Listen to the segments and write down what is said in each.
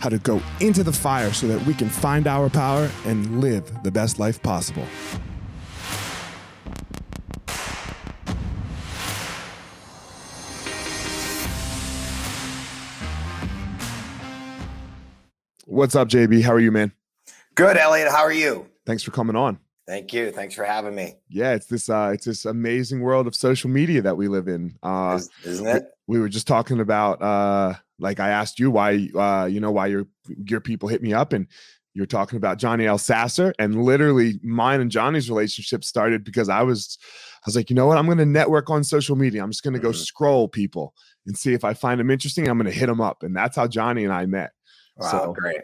how to go into the fire so that we can find our power and live the best life possible. What's up, JB? How are you, man? Good, Elliot. How are you? Thanks for coming on. Thank you. Thanks for having me. Yeah, it's this uh it's this amazing world of social media that we live in. Uh Isn't it? We, we were just talking about uh like I asked you why uh you know why your your people hit me up and you're talking about Johnny L. Sasser and literally mine and Johnny's relationship started because I was I was like, you know what? I'm going to network on social media. I'm just going to go mm-hmm. scroll people and see if I find them interesting. I'm going to hit them up, and that's how Johnny and I met. Wow, so, great,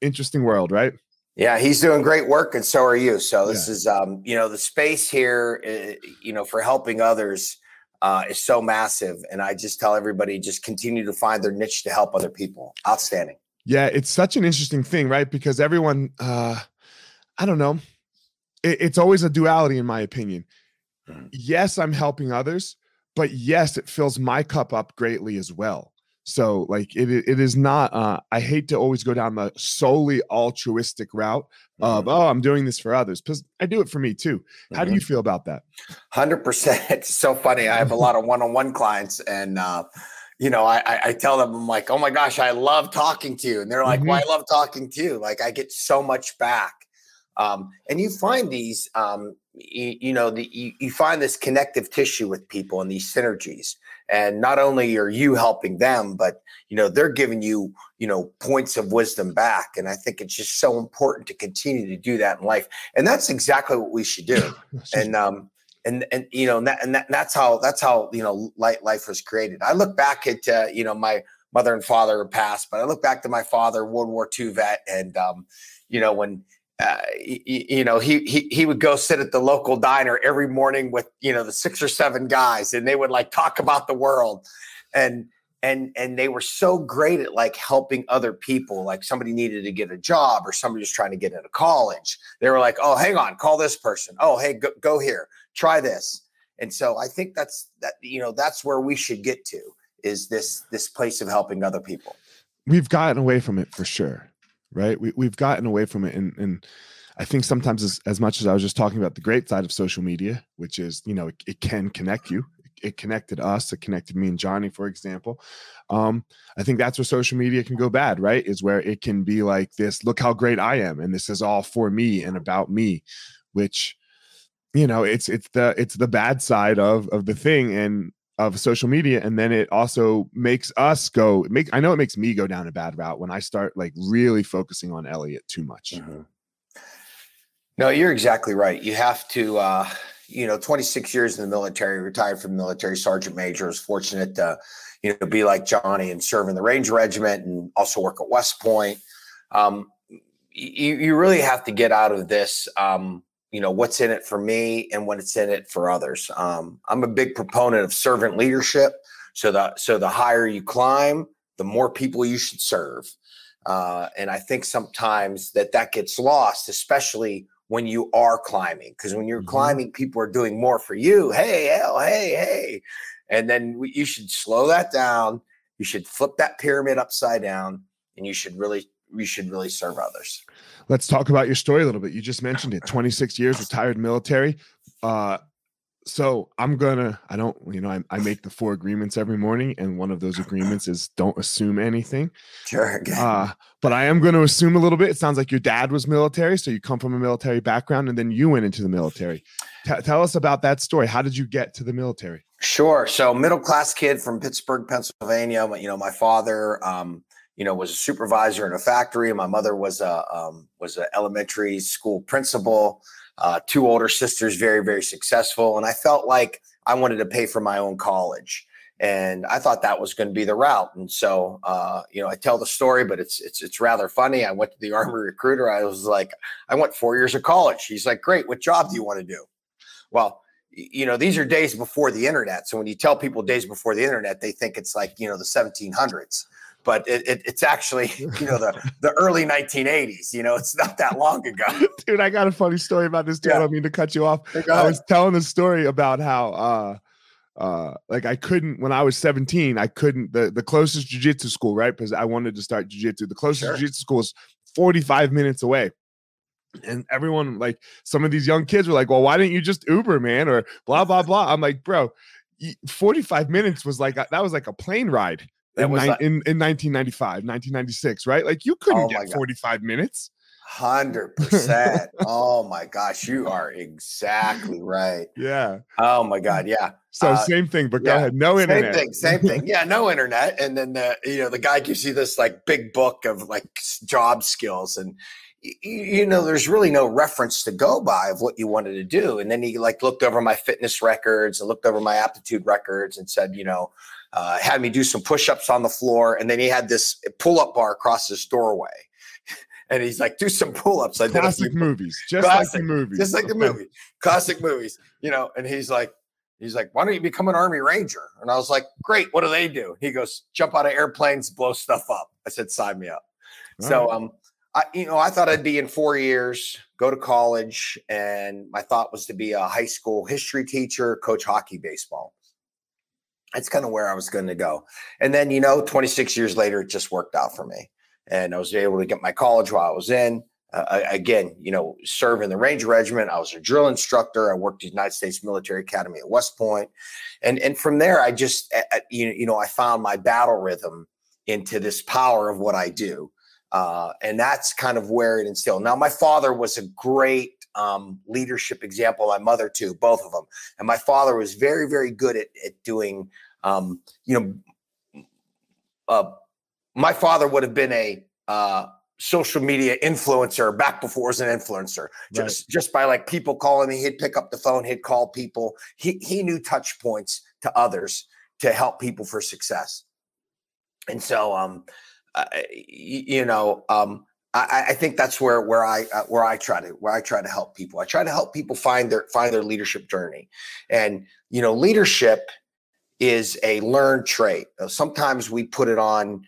interesting world, right? Yeah, he's doing great work, and so are you. So this yeah. is, um, you know, the space here, uh, you know, for helping others uh, is so massive. And I just tell everybody just continue to find their niche to help other people. Outstanding. Yeah, it's such an interesting thing, right? Because everyone, uh, I don't know, it, it's always a duality, in my opinion. Mm-hmm. Yes, I'm helping others, but yes, it fills my cup up greatly as well. So like it it is not uh I hate to always go down the solely altruistic route of mm-hmm. oh I'm doing this for others because I do it for me too. How mm-hmm. do you feel about that? 100%. It's so funny. I have a lot of one-on-one clients and uh you know, I, I tell them, I'm like, oh my gosh, I love talking to you. And they're like, mm-hmm. well, I love talking to you. Like I get so much back. Um, and you find these, um, you, you, know, the, you, you find this connective tissue with people and these synergies and not only are you helping them but you know they're giving you you know points of wisdom back. And i think it's just so important to continue to do that in life. And that's exactly what we should do. And um and and you know and, that, and that, that's how that's how you know life, life was created. I look back at uh, you know my mother and father passed but i look back to my father world war ii vet. And um you know when uh, you, you, know, he, he he would go sit at the local diner every morning with you know the six or seven guys, and they would like talk about the world, and and and they were so great at like helping other people. Like somebody needed to get a job, or somebody was trying to get into college. They were like, "Oh, hang on, call this person. Oh, hey, go, go here, try this." And so I think that's that. You know, that's where we should get to is this this place of helping other people. We've gotten away from it for sure right? We, we've gotten away from it. And, and I think sometimes as, as much as I was just talking about the great side of social media, which is, you know, it, it can connect you. It connected us. It connected me and Johnny, for example. Um, I think that's where social media can go bad, right? Is where it can be like this, look how great I am. And this is all for me and about me, which, you know, it's, it's the, it's the bad side of, of the thing. And of social media and then it also makes us go make i know it makes me go down a bad route when i start like really focusing on elliot too much. Mm-hmm. no you're exactly right. You have to uh you know 26 years in the military retired from the military sergeant major was fortunate to you know be like johnny and serve in the ranger regiment and also work at west point. Um you, you really have to get out of this um you know what's in it for me and what's in it for others. Um, I'm a big proponent of servant leadership. So the so the higher you climb, the more people you should serve. Uh, and I think sometimes that that gets lost, especially when you are climbing, because when you're mm-hmm. climbing, people are doing more for you. Hey, hell, hey, hey, and then we, you should slow that down. You should flip that pyramid upside down, and you should really you should really serve others. Let's talk about your story a little bit. You just mentioned it 26 years, retired military. Uh, so I'm gonna, I don't, you know, I, I, make the four agreements every morning, and one of those agreements is don't assume anything. Sure. Uh, but I am going to assume a little bit. It sounds like your dad was military, so you come from a military background, and then you went into the military. T- tell us about that story. How did you get to the military? Sure. So middle class kid from Pittsburgh, Pennsylvania. You know, my father, um, you know, was a supervisor in a factory. My mother was a um, was an elementary school principal. Uh, two older sisters, very very successful, and I felt like I wanted to pay for my own college, and I thought that was going to be the route. And so, uh, you know, I tell the story, but it's it's it's rather funny. I went to the army recruiter. I was like, I went four years of college. He's like, great. What job do you want to do? Well, you know, these are days before the internet. So when you tell people days before the internet, they think it's like you know the 1700s but it, it, it's actually you know the the early 1980s. You know, it's not that long ago. Dude, I got a funny story about this. Dude, yeah. I don't mean to cut you off. I was telling the story about how. uh uh like I couldn't when I was 17, I couldn't the the closest jiu-jitsu school, right? Because I wanted to start jiu-jitsu. The closest sure. jiu-jitsu school is 45 minutes away. And everyone, like some of these young kids were like, Well, why didn't you just Uber, man? Or blah, blah, blah. I'm like, bro, 45 minutes was like that was like a plane ride in, ni- in, in 1995, 1996, right? Like you couldn't oh get 45 minutes. Hundred percent. Oh my gosh, you are exactly right. Yeah. Oh my god, yeah. So uh, same thing, but yeah, go ahead. No internet. same. Thing, same thing. Yeah, no internet. And then the you know the guy gives you this like big book of like job skills, and you know there's really no reference to go by of what you wanted to do. And then he like looked over my fitness records and looked over my aptitude records and said, you know, uh, had me do some push-ups on the floor, and then he had this pull-up bar across his doorway. And he's like, do some pull-ups. I did classic movies, just classic, like the movies, just like the movie, classic movies. You know, and he's like, he's like, why don't you become an army ranger? And I was like, great. What do they do? He goes, jump out of airplanes, blow stuff up. I said, sign me up. All so, right. um, I, you know, I thought I'd be in four years, go to college, and my thought was to be a high school history teacher, coach hockey, baseball that's kind of where I was going to go. And then, you know, 26 years later, it just worked out for me. And I was able to get my college while I was in. Uh, again, you know, serve in the Ranger Regiment. I was a drill instructor. I worked at the United States Military Academy at West Point. And, and from there, I just, you, you know, I found my battle rhythm into this power of what I do. Uh, and that's kind of where it instilled. Now, my father was a great um, leadership example. My mother too, both of them. And my father was very, very good at, at doing. Um, you know, uh, my father would have been a uh, social media influencer back before as an influencer. Just right. just by like people calling me, he'd pick up the phone, he'd call people. He he knew touch points to others to help people for success. And so, um, uh, you know, um, I, I, think that's where where I uh, where I try to where I try to help people. I try to help people find their find their leadership journey, and you know, leadership is a learned trait. Sometimes we put it on,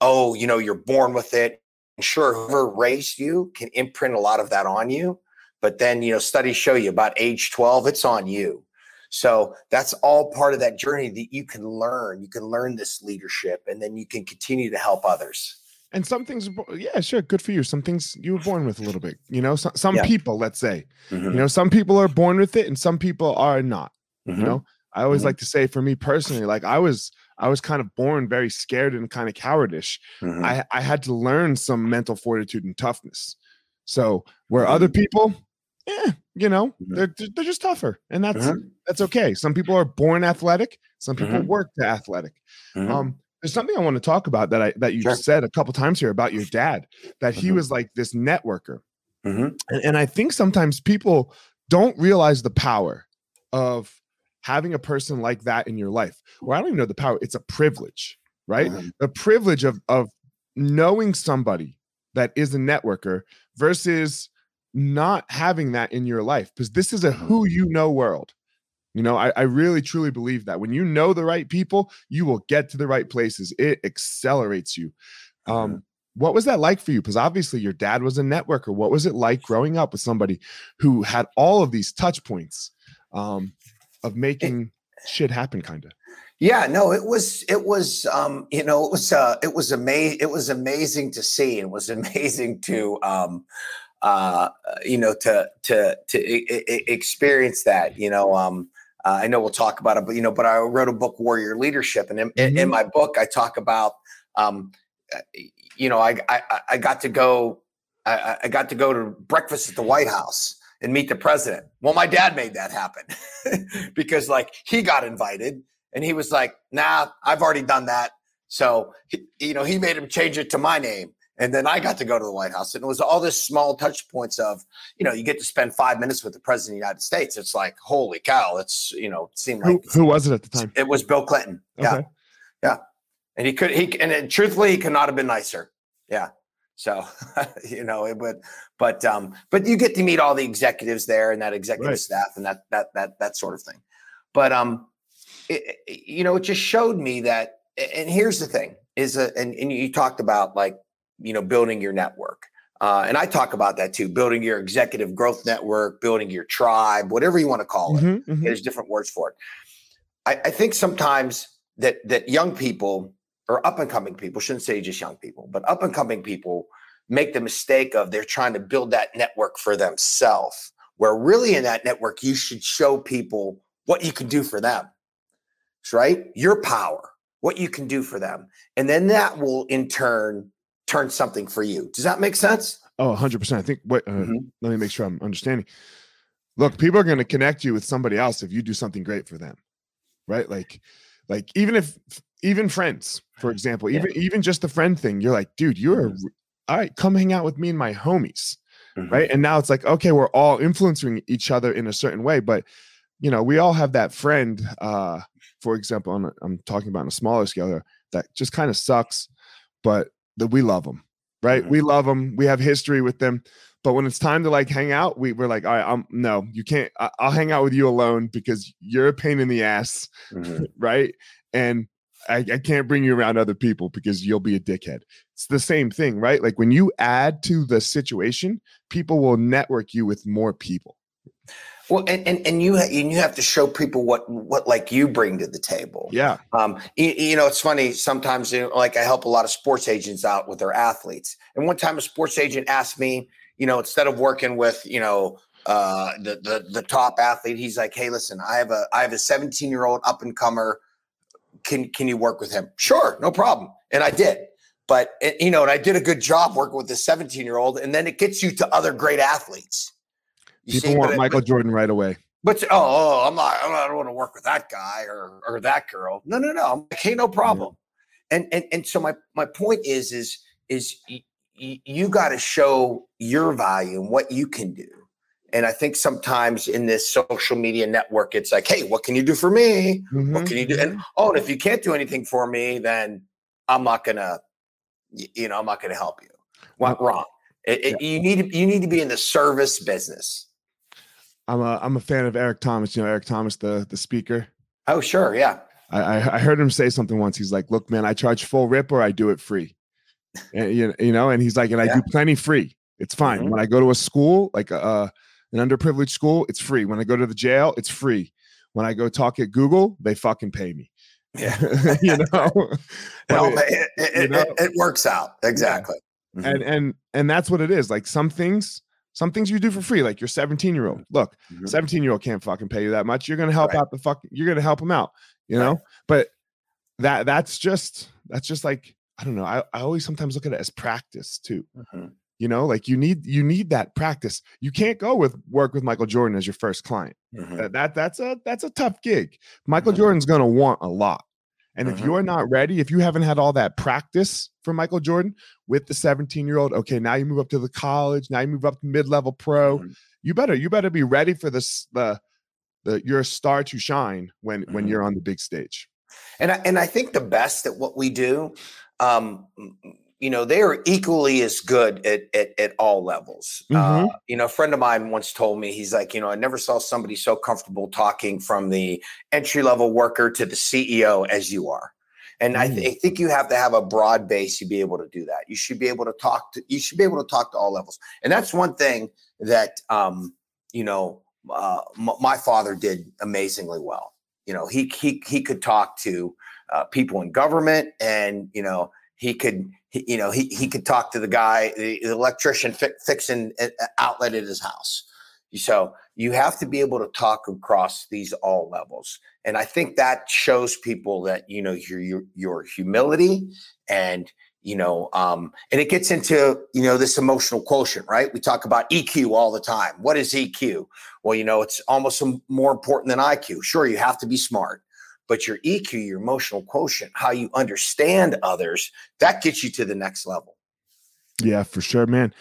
oh, you know, you're born with it. And Sure, whoever raised you can imprint a lot of that on you, but then you know, studies show you about age 12, it's on you. So that's all part of that journey that you can learn. You can learn this leadership, and then you can continue to help others and some things yeah sure good for you some things you were born with a little bit you know some, some yeah. people let's say mm-hmm. you know some people are born with it and some people are not mm-hmm. you know i always mm-hmm. like to say for me personally like i was i was kind of born very scared and kind of cowardish mm-hmm. i i had to learn some mental fortitude and toughness so where other mm-hmm. people yeah you know mm-hmm. they're they're just tougher and that's that's okay some people are born athletic some people work to athletic um there's something I want to talk about that I that you sure. said a couple times here about your dad that he mm-hmm. was like this networker, mm-hmm. and, and I think sometimes people don't realize the power of having a person like that in your life. Or I don't even know the power; it's a privilege, right? Mm-hmm. The privilege of of knowing somebody that is a networker versus not having that in your life because this is a who you know world. You know, I, I really truly believe that when you know the right people, you will get to the right places. It accelerates you. Um, mm-hmm. What was that like for you? Because obviously your dad was a networker. What was it like growing up with somebody who had all of these touch points um, of making shit happen, kind of? Yeah, no, it was it was um, you know it was uh, it was amazing it was amazing to see and was amazing to um, uh, you know to to to I- I experience that you know um, uh, I know we'll talk about it but you know but I wrote a book Warrior Leadership and in, mm-hmm. in my book I talk about um, uh, you know I, I I got to go I, I got to go to breakfast at the White House and meet the president. Well, my dad made that happen because like he got invited and he was like, nah, I've already done that. So, he, you know, he made him change it to my name. And then I got to go to the White House. And it was all this small touch points of, you know, you get to spend five minutes with the president of the United States. It's like, holy cow, it's, you know, it seemed like. Who, who was it at the time? It was Bill Clinton. Okay. Yeah. Yeah. And he could, he, and it, truthfully, he could not have been nicer. Yeah. So, you know, it would, but, um, but you get to meet all the executives there and that executive right. staff and that, that, that, that sort of thing. But, um, it, you know, it just showed me that. And here's the thing: is a and, and you talked about like you know building your network. Uh, and I talk about that too, building your executive growth network, building your tribe, whatever you want to call it. Mm-hmm, mm-hmm. There's different words for it. I, I, think sometimes that that young people or up and coming people shouldn't say just young people, but up and coming people make the mistake of they're trying to build that network for themselves. Where really in that network, you should show people what you can do for them right? Your power, what you can do for them. And then that will in turn turn something for you. Does that make sense? Oh, 100%. I think what, uh, mm-hmm. let me make sure I'm understanding. Look, people are going to connect you with somebody else if you do something great for them. Right? Like like even if even friends, for example, even yeah. even just the friend thing, you're like, dude, you're all right, come hang out with me and my homies. Mm-hmm. Right? And now it's like, okay, we're all influencing each other in a certain way, but you know, we all have that friend uh for example, on a, I'm talking about on a smaller scale that just kind of sucks, but that we love them, right? Mm-hmm. We love them. We have history with them. But when it's time to like hang out, we, we're like, all right, I'm no, you can't. I, will hang out with you alone because you're a pain in the ass, mm-hmm. right? And I, I can't bring you around other people because you'll be a dickhead. It's the same thing, right? Like when you add to the situation, people will network you with more people. Well, and, and, and you and you have to show people what what like you bring to the table. Yeah. Um. You, you know, it's funny sometimes. You know, like I help a lot of sports agents out with their athletes, and one time a sports agent asked me, you know, instead of working with you know uh, the the the top athlete, he's like, hey, listen, I have a I have a 17 year old up and comer. Can can you work with him? Sure, no problem. And I did. But eh, you know, and I did a good job working with the 17 year old, and then it gets you to other great athletes you People see, want Michael Jordan right away. But oh, oh, I'm not. I don't want to work with that guy or or that girl. No, no, no. I'm like, hey, no problem. Yeah. And and and so my my point is is is y- y- you got to show your value and what you can do. And I think sometimes in this social media network, it's like, hey, what can you do for me? Mm-hmm. What can you do? And mm-hmm. oh, and if you can't do anything for me, then I'm not gonna, you know, I'm not gonna help you. What wrong? It, it, you need to you need to be in the service business. I'm a I'm a fan of Eric Thomas. You know Eric Thomas, the the speaker. Oh sure, yeah. I I heard him say something once. He's like, "Look, man, I charge full rip or I do it free." and, you you know, and he's like, "And I yeah. do plenty free. It's fine. Mm-hmm. When I go to a school, like a, uh, an underprivileged school, it's free. When I go to the jail, it's free. When I go talk at Google, they fucking pay me." Yeah, you know, it, it, you know? it, works out exactly. Yeah. Mm-hmm. And and and that's what it is. Like some things some things you do for free, like your 17 year old. Look, 17 mm-hmm. year old can't fucking pay you that much. You're gonna help right. out the fuck. You're gonna help them out, you know. Right. But that that's just that's just like I don't know. I, I always sometimes look at it as practice too. Mm-hmm. You know, like you need you need that practice. You can't go with work with Michael Jordan as your first client. Mm-hmm. That, that that's a that's a tough gig. Michael mm-hmm. Jordan's gonna want a lot. And if mm-hmm. you're not ready, if you haven't had all that practice for Michael Jordan with the 17 year old, okay, now you move up to the college, now you move up to mid level pro. Mm-hmm. You better you better be ready for this the the your star to shine when mm-hmm. when you're on the big stage. And I, and I think the best at what we do, um, you know they are equally as good at at, at all levels. Mm-hmm. uh, you know a friend of mine once told me he's like you know i never saw somebody so comfortable talking from the entry level worker to the ceo as you are. And mm. I, th- I, think you have to have a broad base to be able to do that. You should be able to talk to you should be able to talk to all levels. And that's one thing that um you know uh, m- my father did amazingly well. You know he he he could talk to uh, people in government and you know he could he, you know he, he could talk to the guy the, electrician fi- fixing an outlet at his house. So you have to be able to talk across these all levels. And i think that shows people that you know your your, your humility and you know um, and it gets into you know this emotional quotient right? We talk about eq all the time. What is eq well you know it's almost more important than iq sure you have to be smart but your EQ, your emotional quotient, how you understand others, that gets you to the next level. Yeah, for sure, man.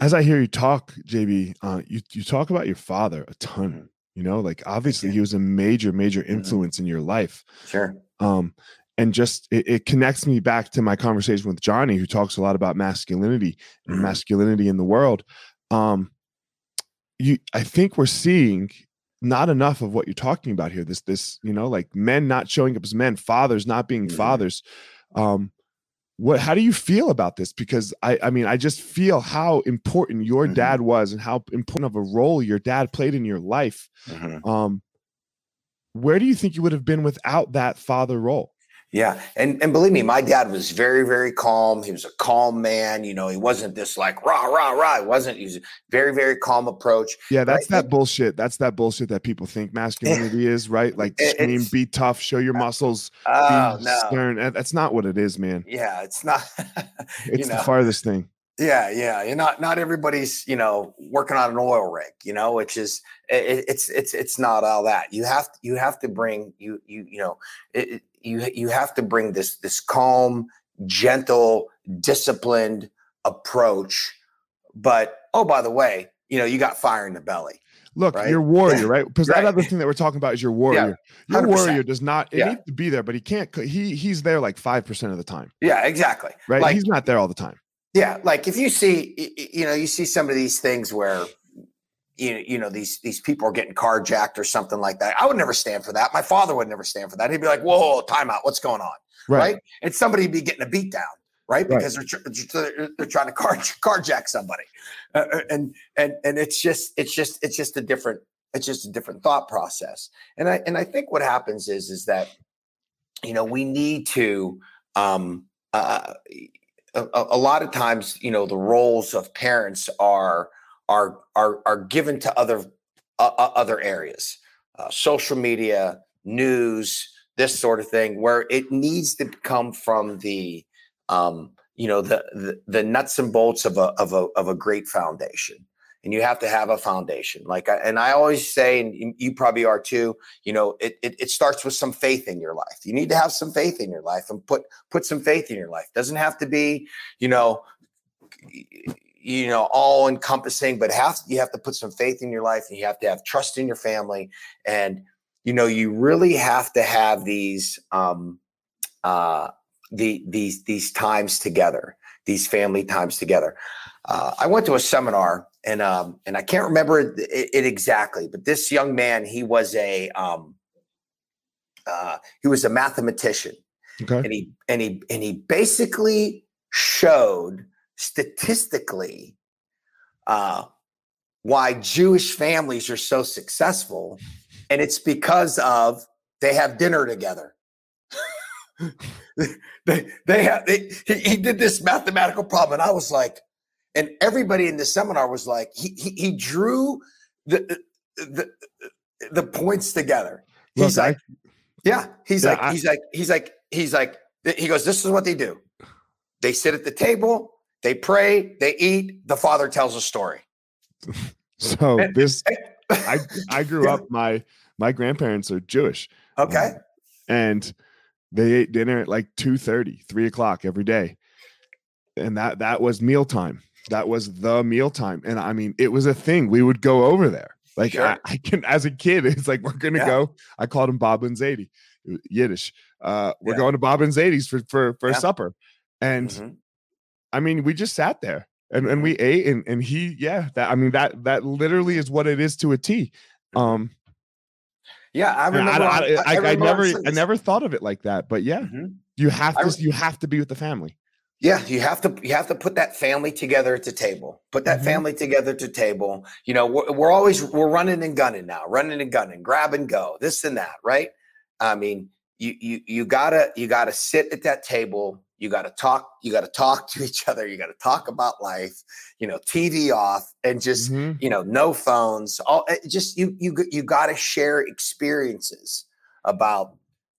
As I hear you talk, JB, uh, you you talk about your father a ton. Mm-hmm. You know, like obviously he was a major, major mm-hmm. influence mm-hmm. in your life. Sure. Um, and just it, it, connects me back to my conversation with Johnny, who talks a lot about masculinity and mm-hmm. masculinity in the world. Um, you, I think we're seeing not enough of what you're talking about here. This, this, you know, like men not showing up as men, fathers not being mm-hmm. fathers. Um, what how do you feel about this because i i mean i just feel how important your mm-hmm. dad was and how important of a role your dad played in your life mm-hmm. um where do you think you would have been without that father role yeah, and and believe me, my dad was very very calm. He was a calm man. You know, he wasn't this like rah rah rah. He wasn't. He was a very very calm approach. Yeah, that's that think, bullshit. That's that bullshit that people think masculinity is, right? Like scream, be tough, show your uh, muscles, oh, be no. stern. That's not what it is, man. Yeah, it's not. it's know. the farthest thing. Yeah, yeah. You're not not everybody's, you know, working on an oil rig, you know, which is it, it's it's it's not all that. You have you have to bring you you you know, it, you you have to bring this this calm, gentle, disciplined approach. But oh, by the way, you know, you got fire in the belly. Look, right? you're warrior, right? Because right. that other thing that we're talking about is your warrior. Yeah, your warrior does not it yeah. needs to be there, but he can't. He he's there like five percent of the time. Yeah, exactly. Right, like, he's not there all the time. Yeah, like if you see, you know, you see some of these things where you, you know these these people are getting carjacked or something like that. I would never stand for that. My father would never stand for that. He'd be like, "Whoa, timeout! What's going on?" Right? right? And somebody be getting a beat down, right? Because right. they're, they're they're trying to car, carjack somebody, uh, uh, and and and it's just it's just it's just a different it's just a different thought process. And I and I think what happens is is that you know we need to um uh a, a lot of times you know the roles of parents are are are are given to other uh, other areas, uh, social media, news, this sort of thing, where it needs to come from the um, you know the, the, the nuts and bolts of a of a of a great foundation. And you have to have a foundation. Like, I, and I always say, and you probably are too. You know, it, it it starts with some faith in your life. You need to have some faith in your life, and put put some faith in your life. Doesn't have to be, you know, you know all encompassing but have you have to put some faith in your life and you have to have trust in your family and you know you really have to have these um uh the these these times together these family times together uh, i went to a seminar and um and i can't remember it, it exactly but this young man he was a um uh he was a mathematician okay. and he and he and he basically showed statistically uh, why Jewish families are so successful, and it's because of they have dinner together. they they have they, he, he, did this mathematical problem, and I was like, and everybody in the seminar was like, he he, he drew the, the the points together. He's Look, like, I, yeah, he's yeah, like, I, he's like, he's like, he's like, he goes, this is what they do. They sit at the table, they pray, they eat, the father tells a story. so this I I grew up my my grandparents are Jewish. Okay. Um, and they ate dinner at like 2 30, 3 o'clock every day. And that that was mealtime. That was the mealtime. And I mean, it was a thing. We would go over there. Like sure. I, I, can as a kid, it's like we're gonna yeah. go. I called him Bob and Zadie, Yiddish. Uh, we're yeah. going to Bob and Zadie's for for for yeah. supper. And mm-hmm I mean, we just sat there and, and we ate and, and he, yeah, that, I mean, that, that literally is what it is to a T. Mm-hmm. Um, yeah, I remember. I, I, I, I never, I never. thought of it like that, but yeah, Mhm. you have to, you have to be with the family. Yeah, you have to you have to put that family together at the table. Put that Mhm. family together at the table. You know, we're, we're always we're running and gunning now, running and gunning, grab and go, this and that, right? I mean, you you you gotta you gotta sit at that table. You gotta talk. You gotta talk to each other. You gotta talk about life. You know, TV off and just Mhm. you know, no phones. All just you you you got to share experiences about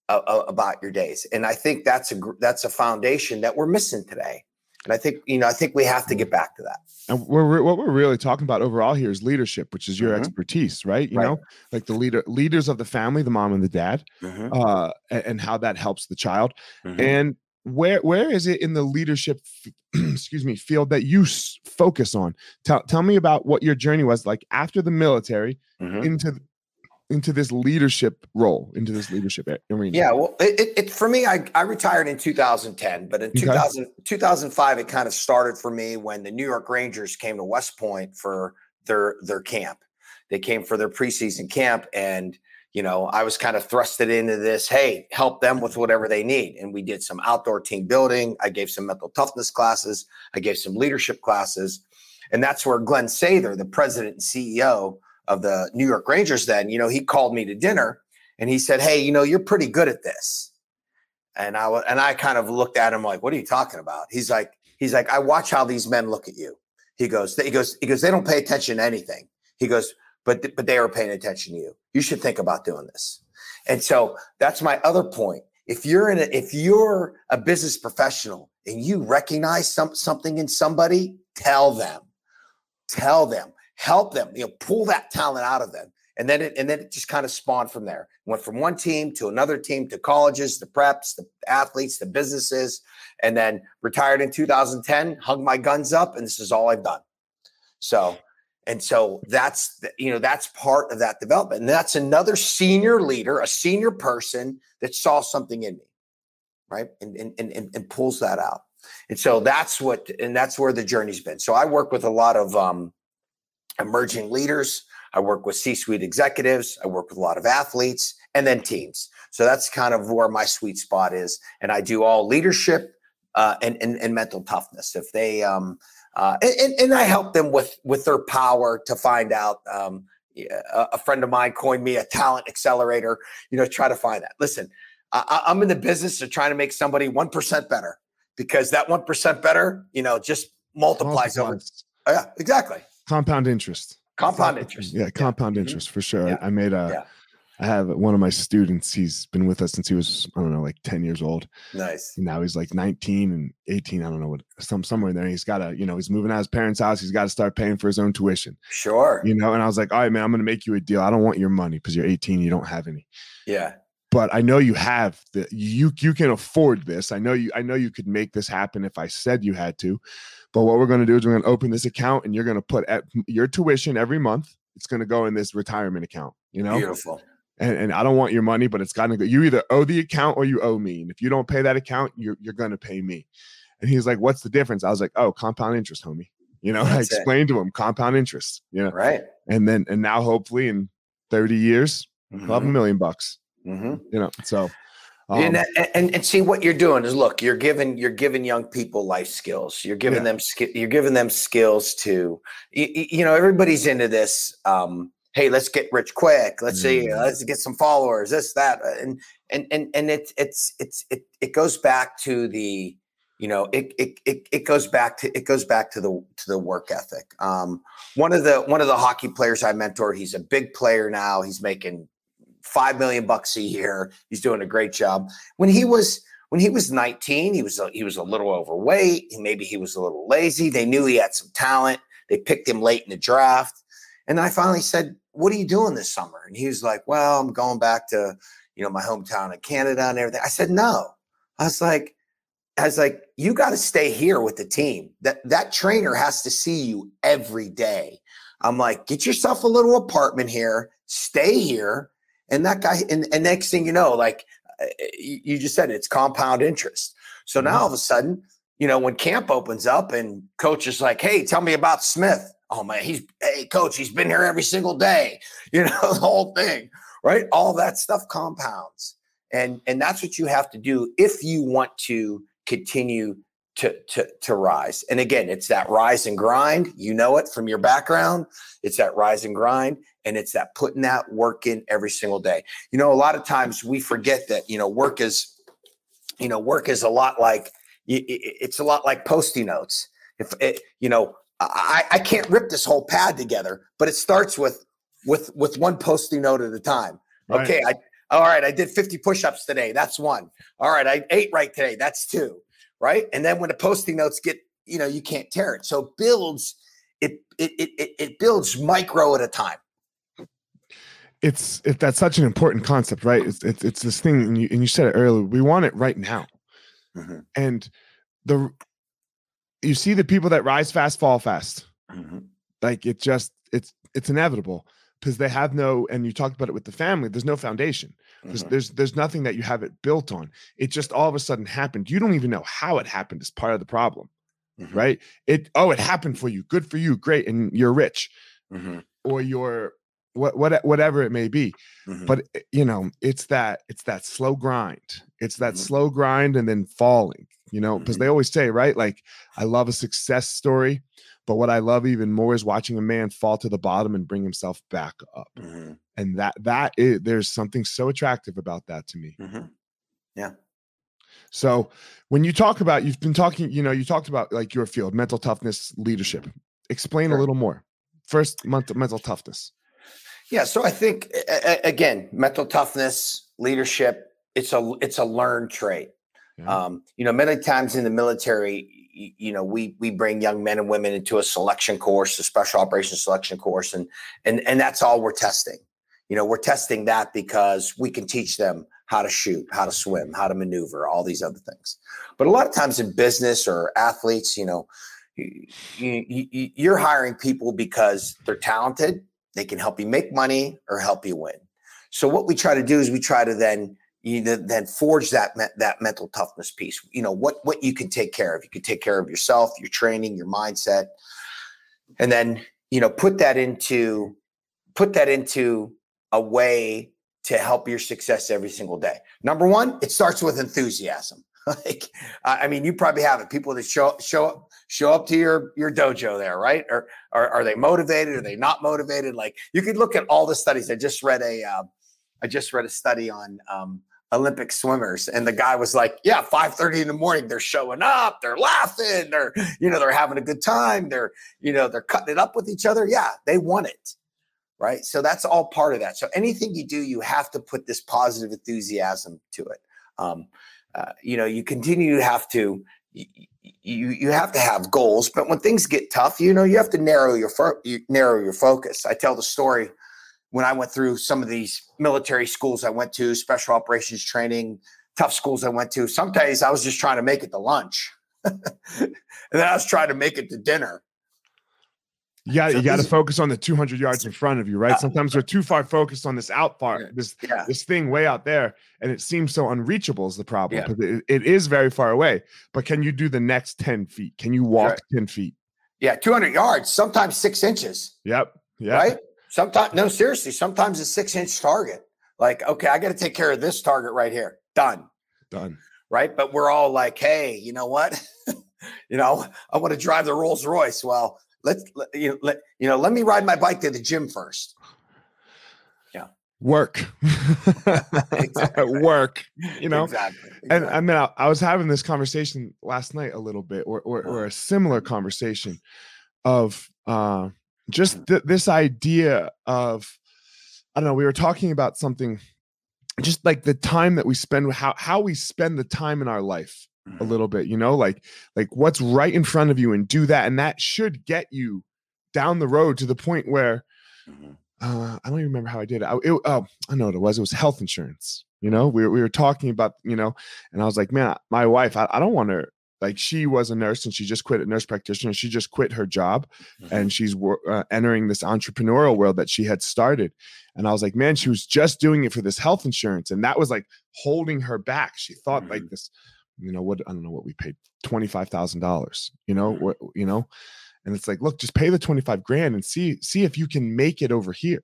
uh, about your days, and I think that's a gr- that's a foundation that we're missing today. And I think you know I think we have to get back to that. And we're, re- what we're really talking about overall here is leadership, which is your Mhm. expertise, right? You Right. know, like the leader, leaders of the family, the mom and the dad, Mhm, uh, a- and, how that helps the child. mhm. And where where is it in the leadership, excuse me, field that you s- focus on? Tell tell me about what your journey was like after the military Mhm. into th- into this leadership role, into this leadership arena. Yeah, well, it, it, it for me, I, I retired in 2010, but in Okay. 2000, 2005, it kind of started for me when the New York Rangers came to West Point for their their camp. They came for their preseason camp, and you know, I was kind of thrusted into this. Hey, help them with whatever they need, and we did some outdoor team building. I gave some mental toughness classes. I gave some leadership classes, and that's where Glen Sather, the president and CEO of the New York Rangers, then you know, he called me to dinner and he said, "Hey, you know, you're pretty good at this." And I and I kind of looked at him like, "What are you talking about?" He's like, "He's like, I watch how these men look at you." He goes, "He goes, he goes, they don't pay attention to anything." He goes, "But but they are paying attention to you. You should think about doing this." And so that's my other point. If you're in a, if you're a business professional and you recognize some something in somebody, tell them, tell them, help them, you know, pull that talent out of them and then it and then it just kind of spawned from there went from one team to another team to colleges the preps the athletes the businesses and then retired in 2010 hung my guns up and this is all i've done so and so that's the- you know that's part of that development and that's another senior leader a senior person that saw something in me right and and and, and, pulls that out and so that's what and that's where the journey's been so i work with a lot of um emerging leaders I work with C suite executives. I work with a lot of athletes and then teams. So that's kind of where my sweet spot is. And I do all leadership uh, and, and, and mental toughness. If they, um, uh, and, and I help them with, with their power to find out. Um, a, a friend of mine coined me a talent accelerator, you know, try to find that. Listen, I, I'm in the business of trying to make somebody 1% better because that 1% better, you know, just multiplies over. Oh, yeah, exactly. compound interest. Compound interest. Yeah, compound Mhm. interest for sure. Yeah. I, I made a. Yeah. I have one of my students. He's been with us since he was I don't know like ten years old. Nice. Now he's like 19 and 18. I don't know what some somewhere in there. He's got to you know he's moving out of his parents' house. He's got to start paying for his own tuition. Sure. You know, and I was like, all right, man, I'm gonna make you a deal. I don't want your money because you're 18. You don't have any. Yeah. But I know you have the you you can afford this. I know you I know you could make this happen if I said you had to. But what we're going to do is we're going to open this account and you're going to put at your tuition every month. It's going to go in this retirement account, you know? Beautiful. And, and I don't want your money, but it's got to go. You either owe the account or you owe me. And if you don't pay that account, you're, you're going to pay me. And he's like, what's the difference? I was like, oh, compound interest, homie. You know, I That's it. explained to him compound interest, you know, Right. and then, and now hopefully in 30 years, I'll have a Mhm. million bucks, Mhm. you know? So, um, and, and and see what you're doing is look, you're giving you're giving young people life skills. You're giving Yeah. them ski- you're giving them skills to you, you know everybody's into this. Um, hey, let's get rich quick. Let's see, Mm. let's get some followers. This that and and and and it's it's it's it it goes back to the you know it it it, it goes back to it goes back to the to the work ethic. Um, one of the one of the hockey players I mentored, he's a big player now. He's making five million bucks a year. He's doing a great job. When he was when he was 19, he was a, he was a little overweight. He- Maybe he was a little lazy. They knew he had some talent. They picked him late in the draft. And I finally said, "What are you doing this summer?" And he was like, "Well, I'm going back to you know my hometown in Canada and everything." I said, "No." I was like, I was like, "You got to stay here with the team. That that trainer has to see you every day." I'm like, "Get yourself a little apartment here. Stay here." And that guy, and, and next thing you know, like uh, you you just said, it's compound interest. So now all of a sudden, you know, when camp opens up and coach is like, hey, tell me about Smith. Oh man, he's hey coach, he's been here every single day. You know, the whole thing, right? All that stuff compounds. And and that's what you have to do if you want to continue to, to, to rise. And again, it's that rise and grind. You know it from your background. It's that rise and grind. And it's that putting that work in every single day. You know, a lot of times we forget that, you know, work is, you know, work is a lot like, it's a lot like Post-it notes. If it, you know, I, I can't rip this whole pad together, but it starts with, with, with one Post-it note at a time. Right. Okay. I, all right. I did 50 push-ups today. That's one. All right. I ate right today. That's two right? And then when the Post-it notes get, you know, you can't tear it. So it builds it it it it builds micro at a time. It's it, that's such an important concept, right? It's it's, it's this thing, and you and you said it earlier. We want it right now, mm-hmm. and the you see the people that rise fast fall fast. Mm-hmm. Like it just it's it's inevitable because they have no and you talked about it with the family there's no foundation there's, mm-hmm. there's there's nothing that you have it built on it just all of a sudden happened you don't even know how it happened is part of the problem mm-hmm. right it oh it happened for you good for you great and you're rich mm-hmm. or you're what, what whatever it may be mm-hmm. but eh, you know it's that it's that slow grind it's that mm-hmm. slow grind and then falling you know because mm-hmm. they always say right like i love a success story but what I love even more is watching a man fall to the bottom and bring himself back up. Mm-hmm. And that that is there's something so attractive about that to me. Mm-hmm. Yeah. So when you talk about you've been talking, you know, you talked about like your field, mental toughness, leadership. Explain sure. a little more. First, mental toughness. Yeah, so I think again, mental toughness, leadership, it's a it's a learned trait. Yeah. Um, you know, many times in the military, you know we we bring young men and women into a selection course a special operations selection course and and and that's all we're testing you know we're testing that because we can teach them how to shoot how to swim how to maneuver all these other things but a lot of times in business or athletes you know you, you, you're hiring people because they're talented they can help you make money or help you win. So what we try to do is we try to then you then forge that that mental toughness piece. You know what what you can take care of. You can take care of yourself your training your mindset. And then you know put that into put that into a way to help your success every single day. Number one it starts with enthusiasm. Like i mean you probably have it. People that show show up show up to your your dojo there right or, or are they motivated are they not motivated like you could look at all the studies i just read a uh, I just read a study on um, Olympic swimmers. And the guy was like, Yeah, 5:30 in the morning, they're showing up, they're laughing, they're, you know, they're having a good time, they're, you know, they're cutting it up with each other. Yeah, they want it. Right. So that's all part of that. So anything you do, you have to put this positive enthusiasm to it. Um, uh, you know, you continue to have to you you have to have goals, but when things get tough, you know, you have to narrow your fo- you narrow your focus. I tell the story when I went through some of these military schools I went to, special operations training, tough schools I went to, some days I was just trying to make it to lunch. and then I was trying to make it to dinner. Yeah, so you got to focus on the 200 yards in front of you, right? Sometimes we're too far focused on this out part, this yeah. this thing way out there, and it seems so unreachable is the problem because yeah. it, it is very far away. But can you do the next 10 feet? Can you walk right. 10 feet? Yeah, 200 yards, sometimes six inches. Yep. Yeah. Right. Sometimes, no, seriously, sometimes a six inch target. Like, okay, I got to take care of this target right here. Done. Done. Right. But we're all like, hey, you know what? you know, I want to drive the Rolls Royce. Well, let's, let, you, know, let, you know, let me ride my bike to the gym first. Yeah. Work. Work. You know? Exactly. exactly. And I mean, I, I, was having this conversation last night a little bit, or, or, or a similar conversation of, uh, just th- this idea of i don't know we were talking about something just like the time that we spend how how we spend the time in our life a little bit you know like like what's right in front of you and do that and that should get you down the road to the point where mm-hmm. uh, i don't even remember how i did it, I, it oh i know what it was it was health insurance you know we were, we were talking about you know and i was like man my wife i, I don't want her like she was a nurse and she just quit a nurse practitioner she just quit her job mm-hmm. and she's uh, entering this entrepreneurial world that she had started and i was like man she was just doing it for this health insurance and that was like holding her back she thought mm-hmm. like this you know what? I don't know what we paid twenty five thousand dollars. You know what? You know, and it's like, look, just pay the twenty five grand and see see if you can make it over here.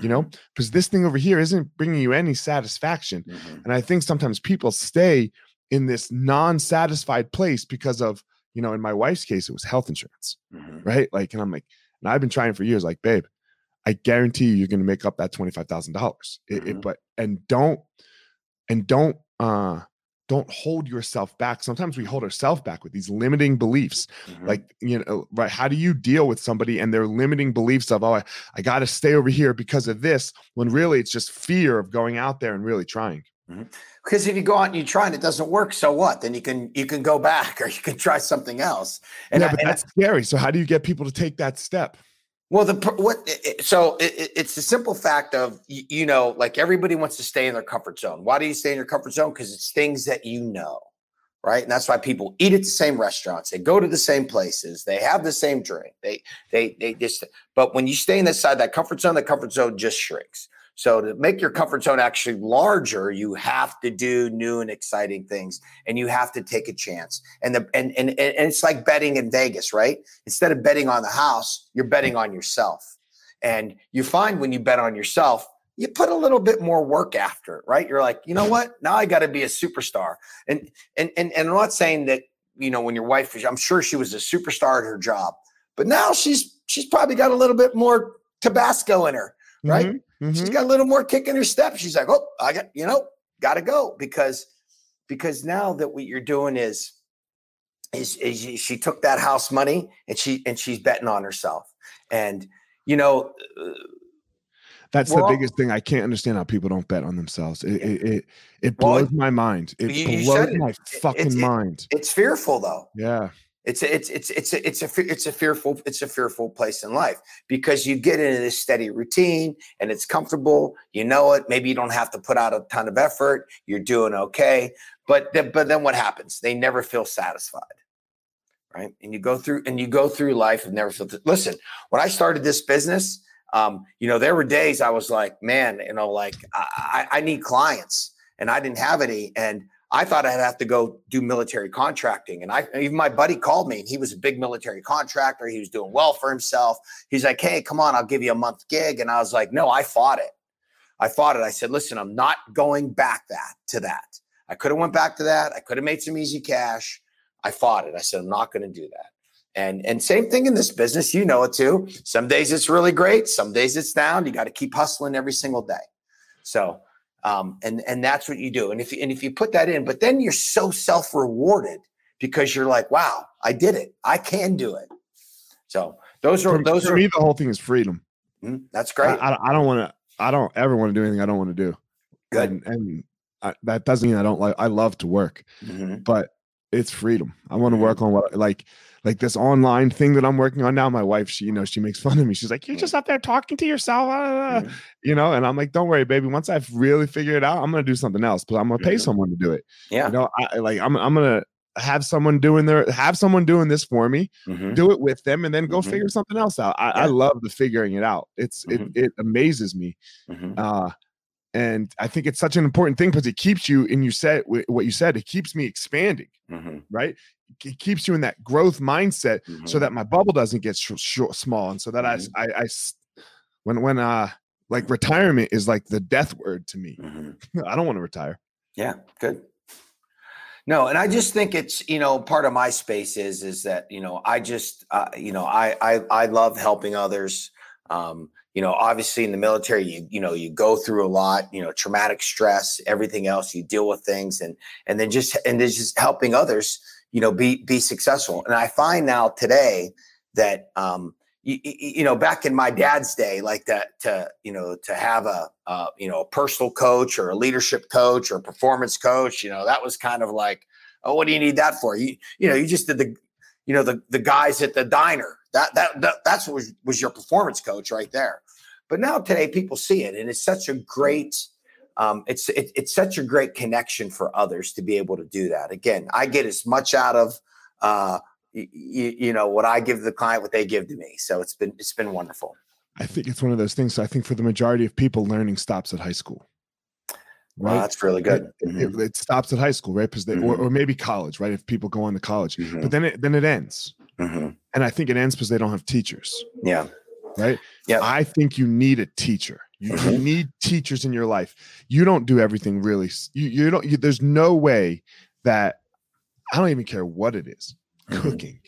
You know, because Mm-hmm. this thing over here isn't bringing you any satisfaction. Mhm. And I think sometimes people stay in this non-satisfied place because of, you know, in my wife's case, it was health insurance, Mhm. right? Like, and I'm like, and I've been trying for years, like, babe, I guarantee you, you're going to make up that twenty five thousand dollars. Mhm. But and don't and don't uh don't hold yourself back. Sometimes we hold ourselves back with these limiting beliefs. Mhm. Like, you know, right? How do you deal with somebody and their limiting beliefs of, oh, I, I got to stay over here because of this, when really it's just fear of going out there and really trying. because if you go out and you try and it doesn't work, so what? Then you can you can go back or you can try something else. And, yeah, I- but and I- that's scary. So how do you get people to take that step? Well, the what so it, it- it's the simple fact of you, know, like everybody wants to stay in their comfort zone. Why do you stay in your comfort zone? Because it's things that you know, right? And that's why people eat at the same restaurants. They go to the same places. They have the same drink. They they they just. But when you stay inside that comfort zone, the comfort zone just shrinks. So to make your comfort zone actually larger, you have to do new and exciting things, and you have to take a chance. And the and and, and it's like betting in Vegas, right? instead of betting on the house, you're betting on yourself. And you find when you bet on yourself, you put a little bit more work after it, right? You're like, you know what? Now I got to be a superstar. And and and and I'm not saying that you know when your wife I'm sure she was a superstar at her job, but now she's she's probably got a little bit more Tabasco in her, right? Mm-hmm. Mhm, She's got a little more kick in her step. She's like, oh, I got, you know, got to go because because now that what you're doing is is, is she- took that house money and she and she's betting on herself. And you know, uh, That's the all- biggest thing. I can't understand how people don't bet on themselves. It Yeah. it it, it Well, blows my mind. It you- blows my fucking it- mind. it's fearful though. Yeah. It's a, it's it's it's a, it's a it's a fearful it's a fearful place in life because you get into this steady routine and it's comfortable. You know it. Maybe you don't have to put out a ton of effort. You're doing okay. But then, but then what happens? They never feel satisfied, right? And you go through and you go through life and never feel. listen, when I started this business, um, you know, there were days I was like, man, you know, like I, I, I need clients, and I didn't have any, and I thought I'd have to go do military contracting. And I even my buddy called me and he was a big military contractor. He was doing well for himself. He's like, Hey, come on, I'll give you a month gig. And I was like, No, I fought it. I fought it. I said, listen, I'm not going back that to that. I could have went back to that. I could have made some easy cash. I fought it. I said, I'm not going to do that. And and same thing in this business, you know it too. Some days it's really great, some days it's down. You got to keep hustling every single day. So um, and and that's what you do. And if you, and if you put that in, but then you're so self rewarded because you're like, wow, I did it. I can do it. So those are For, those for are me, the whole thing is freedom. Mm, that's great. I, I don't want to. I don't ever want to do anything I don't want to do. Good. And, and I, that doesn't mean I don't like. I love to work, Mhm. but it's freedom. I want to work on what like like this online thing that I'm working on now. My wife, she you know, she makes fun of me. She's like, "You're just up there talking to yourself," uh, Mhm. you know. And I'm like, "Don't worry, baby. Once I've really figured it out, I'm gonna do something else. But I'm gonna pay someone to do it. Yeah. You know, I like I'm I'm gonna have someone doing their have someone doing this for me Mhm. do it with them and then go Mhm. figure something else out i, I love the figuring it out it's Mhm. it, it amazes me Mhm. uh and i think it's such an important thing because it keeps you and you said what you said it keeps me expanding Mhm. right it keeps you in that growth mindset so Mhm. that my bubble doesn't get sh- short small and so that I, I, I, when when uh like retirement is like the death word to me Mhm. i don't want to retire Yeah, good. No, and I just think it's you know part of my space is is that you know I just uh, you know I I I love helping others. Um, you know, obviously in the military, you you know you go through a lot. You know, traumatic stress, everything else. You deal with things, and and then just and then just helping others. You know, be be successful. And I find now today that um, you, you know back in my dad's day like that to you know to have a uh, you know a personal coach or a leadership coach or a performance coach you know that was kind of like oh what do you need that for you you know you just did the you know the the guys at the diner that that, that that's what was, was your performance coach right there but now today people see it and it's such a great um, it's it, it's such a great connection for others to be able to do that again i get as much out of uh, you, you know what I give the client, what they give to me. So it's been it's been wonderful. i think it's one of those things so i think for the majority of people learning stops at high school Right? Wow, that's really good. It, mm-hmm. it, it, stops at high school, right? Because mm-hmm. or, or, maybe college, right? If people go on to college, mm-hmm. but then it then it ends, mm-hmm. and I think it ends because they don't have teachers. Yeah. Right. Yeah. I think you need a teacher. You, mm-hmm. need teachers in your life. You don't do everything really. You you don't. You, there's no way that I don't even care what it is. Mm-hmm. Cooking.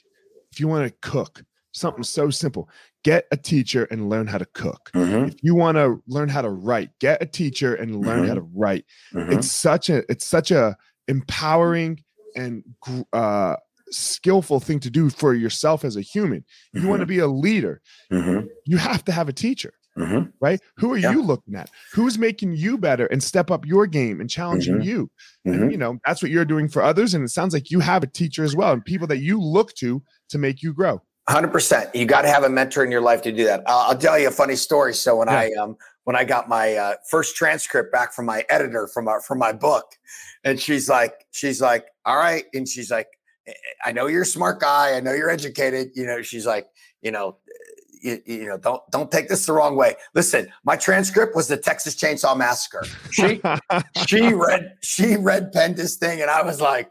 If you want to cook something so simple, get a teacher and learn how to cook. Mm-hmm. If you want to learn how to write, get a teacher and learn mm-hmm. how to write. Mm-hmm. It's such a it's such a empowering and uh, skillful thing to do for yourself as a human. You want to mm-hmm. be a leader. Mm-hmm. You have to have a teacher. Mm-hmm. Right? Who are yeah. you looking at? Who's making you better and step up your game and challenging you? And, you know, that's what you're doing for others. And it sounds like you have a teacher as well and people that you look to to make you grow. Hundred percent. You got to have a mentor in your life to do that. I'll, I'll tell you a funny story. So when yeah. I um when I got my uh, first transcript back from my editor from our from my book, and she's like, she's like, all right, and she's like, I know you're a smart guy. I know you're educated. You know, she's like, you know, you, you, know, don't don't take this the wrong way. Listen, my transcript was the Texas Chainsaw Massacre. She she read she read penned this thing, and I was like,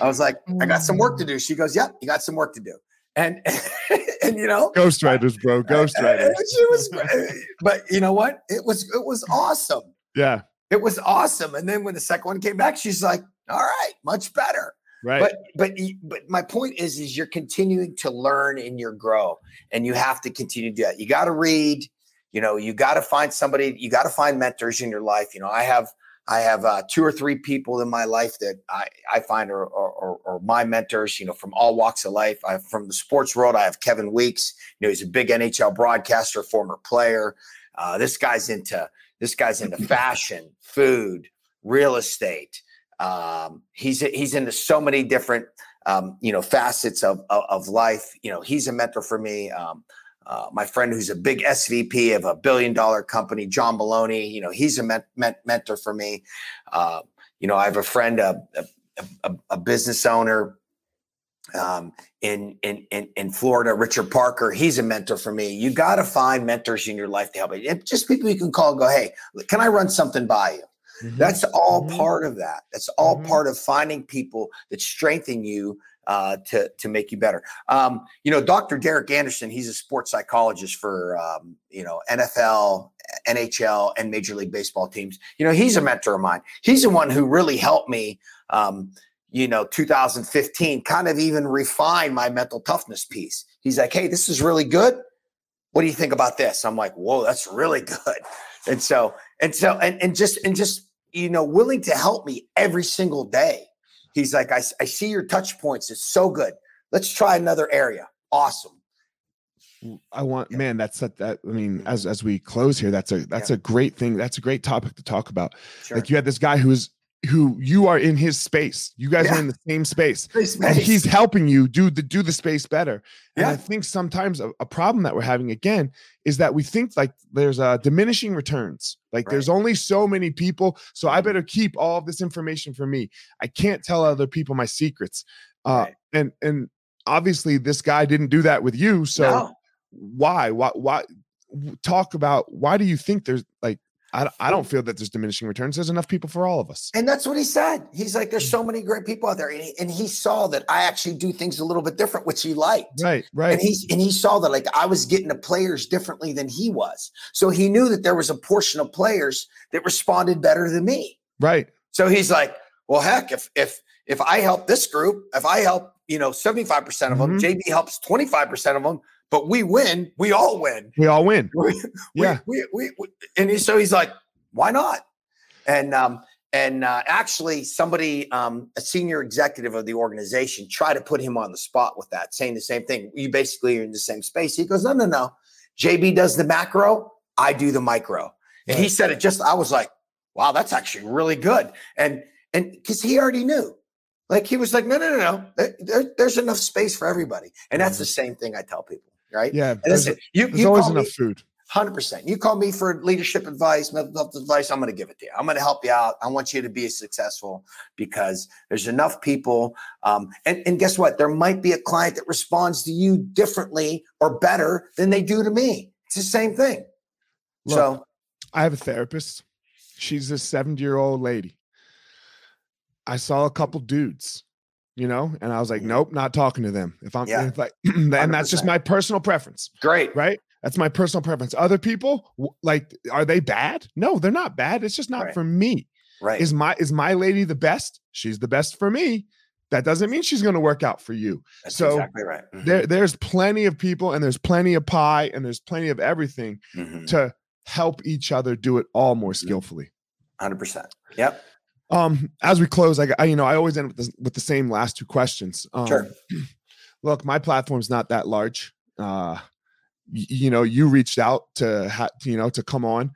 I was like, I got some work to do. She goes, Yep, you got some work to do and and you know ghostwriters bro ghostwriters she was uh, but you know what it was it was awesome yeah it was awesome and then when the second one came back she's like all right much better right but but but my point is is you're continuing to learn and you grow and you have to continue to do that you got to read you know you got to find somebody you got to find mentors in your life you know i have I have uh, two or three people in my life that I, I find are, are, are, my mentors, you know, from all walks of life. I, from the sports world, I have Kevin Weekes. You know, he's a big NHL broadcaster, former player. Uh, this guy's into this guy's into fashion, food, real estate. Um, he's he's into so many different um, you know facets of, of, of life. You know, he's a mentor for me. Um, uh, my friend who's a big SVP of a billion dollar company, John Maloney, you know, he's a men- men- mentor for me. Uh, you know, I have a friend, a, a, a business owner um, in, in, in, in Florida, Richard Parker, he's a mentor for me. You got to find mentors in your life to help you. just people you can call go, hey, can I run something by you? Mm-hmm. That's all mm-hmm. part of that. That's all mm-hmm. part of finding people that strengthen you uh, to to make you better. Um, you know, Dr. Derek Anderson, he's a sports psychologist for um, you know NFL, NHL, and Major League Baseball teams. You know, he's a mentor of mine. He's the one who really helped me. Um, you know, 2015, kind of even refine my mental toughness piece. He's like, "Hey, this is really good. What do you think about this?" I'm like, "Whoa, that's really good." And so, and so, and and just and just you know, willing to help me every single day He's like, I, I see your touch points. It's so good. Let's try another area. Awesome. I want, yeah. man, that's that, that. I mean, mm-hmm. as as we close here, that's a that's yeah. a great thing. That's a great topic to talk about. Sure. Like you had this guy who's who you are in his space. You guys yeah. are in the same space. space. And he's helping you do the do the space better. And I think sometimes a, a, problem that we're having again is that we think like there's a diminishing returns. Like right. there's only so many people, so I better keep all of this information for me. I can't tell other people my secrets. Uh, right. and and obviously this guy didn't do that with you. So no. why? Why why talk about why do you think there's like I, I don't feel that there's diminishing returns. There's enough people for all of us. And that's what he said. He's like, there's so many great people out there. And he, and he saw that I actually do things a little bit different, which he liked. Right, right. And he's and he saw that like I was getting the players differently than he was. So he knew that there was a portion of players that responded better than me. Right. So he's like, well, heck, if if if I help this group, if I help, you know, 75% of them, mm-hmm. JB helps 25% of them, but we win, we all win. We all win. We, yeah. We, we, we, and he, so he's like, why not? And um, and uh, actually, somebody, um, a senior executive of the organization, tried to put him on the spot with that, saying the same thing. You basically are in the same space. He goes, no, no, no. JB does the macro, I do the micro. And he said it just, I was like, wow, that's actually really good. And and because he already knew. Like he was like, no, no, no, no. There, there's enough space for everybody. And that's the mm-hmm. same thing I tell people right? Yeah. There's, listen, you, there's you always enough me, food. Hundred percent. You call me for leadership advice, mental health advice. I'm going to give it to you. I'm going to help you out. I want you to be successful because there's enough people. Um, and and guess what? There might be a client that responds to you differently or better than they do to me. It's the same thing. Look, so, I have a therapist. She's a 70 year old lady. I saw a couple dudes, you know, and I was like, Mhm. nope, not talking to them. If I'm Yeah. if like, and that's just my personal preference, Great. right? That's my personal preference. Other people, like, are they bad? No, they're not bad. It's just not Right. for me. Right. Is my is my lady the best? She's the best for me. That doesn't mean she's going to work out for you. That's so exactly right. Mhm. There, there's plenty of people, and there's plenty of pie, and there's plenty of everything Mhm. to help each other do it all more Mhm. skillfully. 100%. Yep. Um, as we close, I, I you know I always end with the, with the same last two questions. Um, Sure. Look, my platform's not that large. Uh, y- you know, you reached out to ha- you know to come on.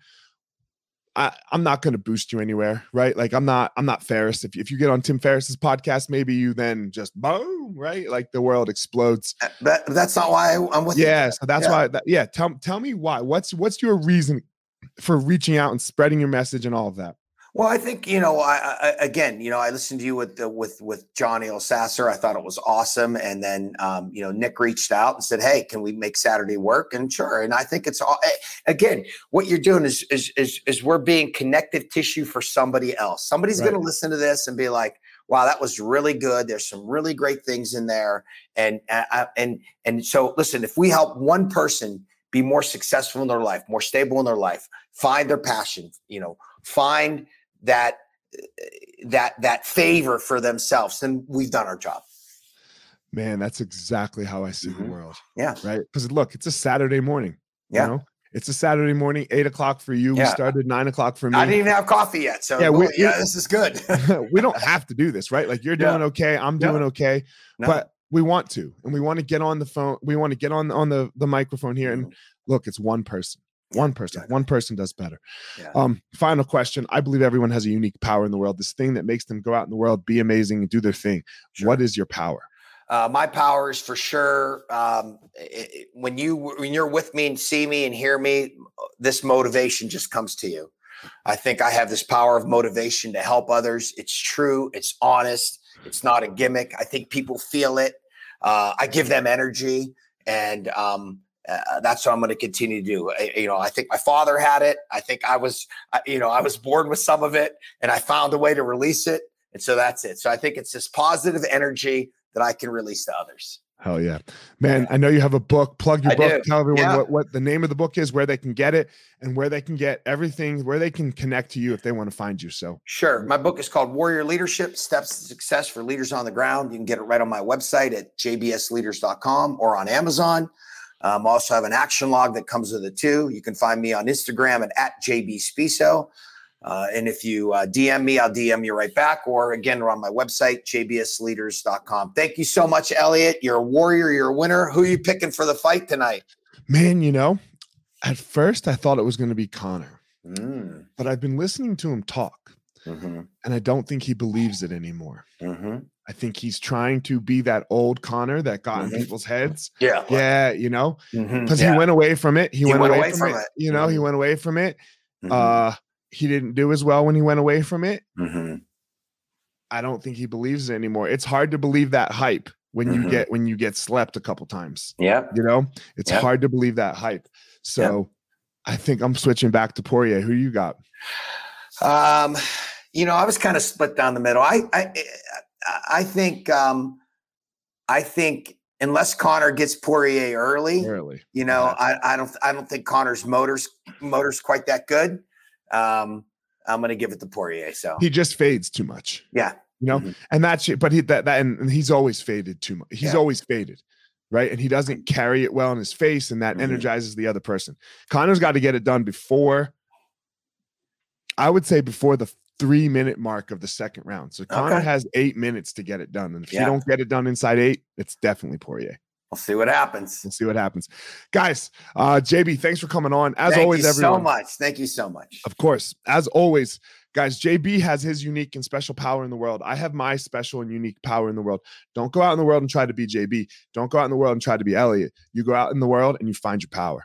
I, I'm not going to boost you anywhere, right? Like I'm not, I'm not Ferriss. If, if you get on Tim Ferriss's podcast, maybe you then just boom, right? Like the world explodes. Uh, That, that's not why I, I'm with you. Yeah, so that's Yeah. why. That, yeah, tell tell me why. What's what's your reason for reaching out and spreading your message and all of that? Well, I think you know. I, I again, you know, I listened to you with the, with with Johnny Elsasser. I thought it was awesome, and then um, you know, Nick reached out and said, "Hey, can we make Saturday work?" And sure. And I think it's all eh, again, what you're doing is is is, is we're being connective tissue for somebody else. Somebody's Right. going to listen to this and be like, "Wow, that was really good. There's some really great things in there." And uh, and and so, listen, if we help one person be more successful in their life, more stable in their life, find their passion, you know, find that that that favor for themselves then we've done our job Man, that's exactly how I see Mhm. the world. Yeah. Right. Because look, it's a Saturday morning. Yeah. You know? It's a Saturday morning, eight o'clock for you. We started nine o'clock for me. i didn't even have coffee yet so Yeah, yeah, we- yeah this is good we don't have to do this, right? Like you're Yeah. doing okay, I'm Yeah. doing okay, No. but we want to, and we want to get on the phone. We want to get on on the the microphone here, and Mhm. look, it's one person. Yeah, One person. exactly. One person does better. Yeah. Um, final question. I believe everyone has a unique power in the world. This thing that makes them go out in the world, be amazing, and do their thing. Sure. What is your power? uh, my power is for sure um, i- i- when you when you're with me and see me and hear me this motivation just comes to you i think i have this power of motivation to help others it's true it's honest it's not a gimmick i think people feel it uh, i give them energy and um, uh, that's what i'm going to continue to do I, you know i think my father had it i think i was I- you know i was born with some of it and i found a way to release it and so that's it so i think it's this positive energy that I can release to others. Hell yeah, man! I know you have a book. Plug your I book. do. Tell everyone Yeah. what, what the name of the book is, where they can get it, and where they can get everything, where they can connect to you if they want to find you. So Sure. My book is called Warrior Leadership Steps to Success for Leaders on the Ground. You can get it right on my website at jbsleaders.com or on Amazon. Um, I also have an action log that comes with it too. You can find me on Instagram at, at jbspisso. Uh, and if you uh, DM me, I'll DM you right back. Or again, we're on my website, jbsleaders.com. Thank you so much, Elliot. You're a warrior. You're a winner. Who are you picking for the fight tonight? man, you know, at first I thought it was going to be Conor, Mm, but I've been listening to him talk, mhm, and I don't think he believes it anymore. mhm. I think he's trying to be that old Conor that got Mhm. in people's heads. Yeah. Yeah, you know, because yeah. he went away from it. He, went, away, from, it. You know, he Mhm. went away from it. Mhm, Uh, he didn't do as well when he went away from it. mhm. I don't think he believes it anymore. It's hard to believe that hype when you Mhm. get when you get slept a couple times. Yeah. You know, it's Yeah. hard to believe that hype. So I think I'm switching back to Poirier. Who you got? Um, you know, I was kind of split down the middle. I, I, I think, um, I think unless Conor gets Poirier early, Early. you know, I, I don't, I don't think Conor's motors, motors quite that good. Um, I'm going to give it to Poirier. So He just fades too much. yeah, You know, Mhm. and that's. But he that that and, and he's always faded too much. He's Yeah. always faded. Right. And he doesn't carry it well in his face, and that Mhm. energizes the other person. Conor's got to get it done before I would say before the three minute mark of the second round. So Conor Okay. has eight minutes to get it done. And if you don't get it done inside eight, it's definitely Poirier. we'll see what happens. We'll see what happens. Guys, uh, JB, thanks for coming on. As Thank always, you everyone. so much. Thank you so much. Of course, as always, guys, JB has his unique and special power in the world. I have my special and unique power in the world. Don't go out in the world and try to be JB. Don't go out in the world and try to be Elliot. You go out in the world and you find your power.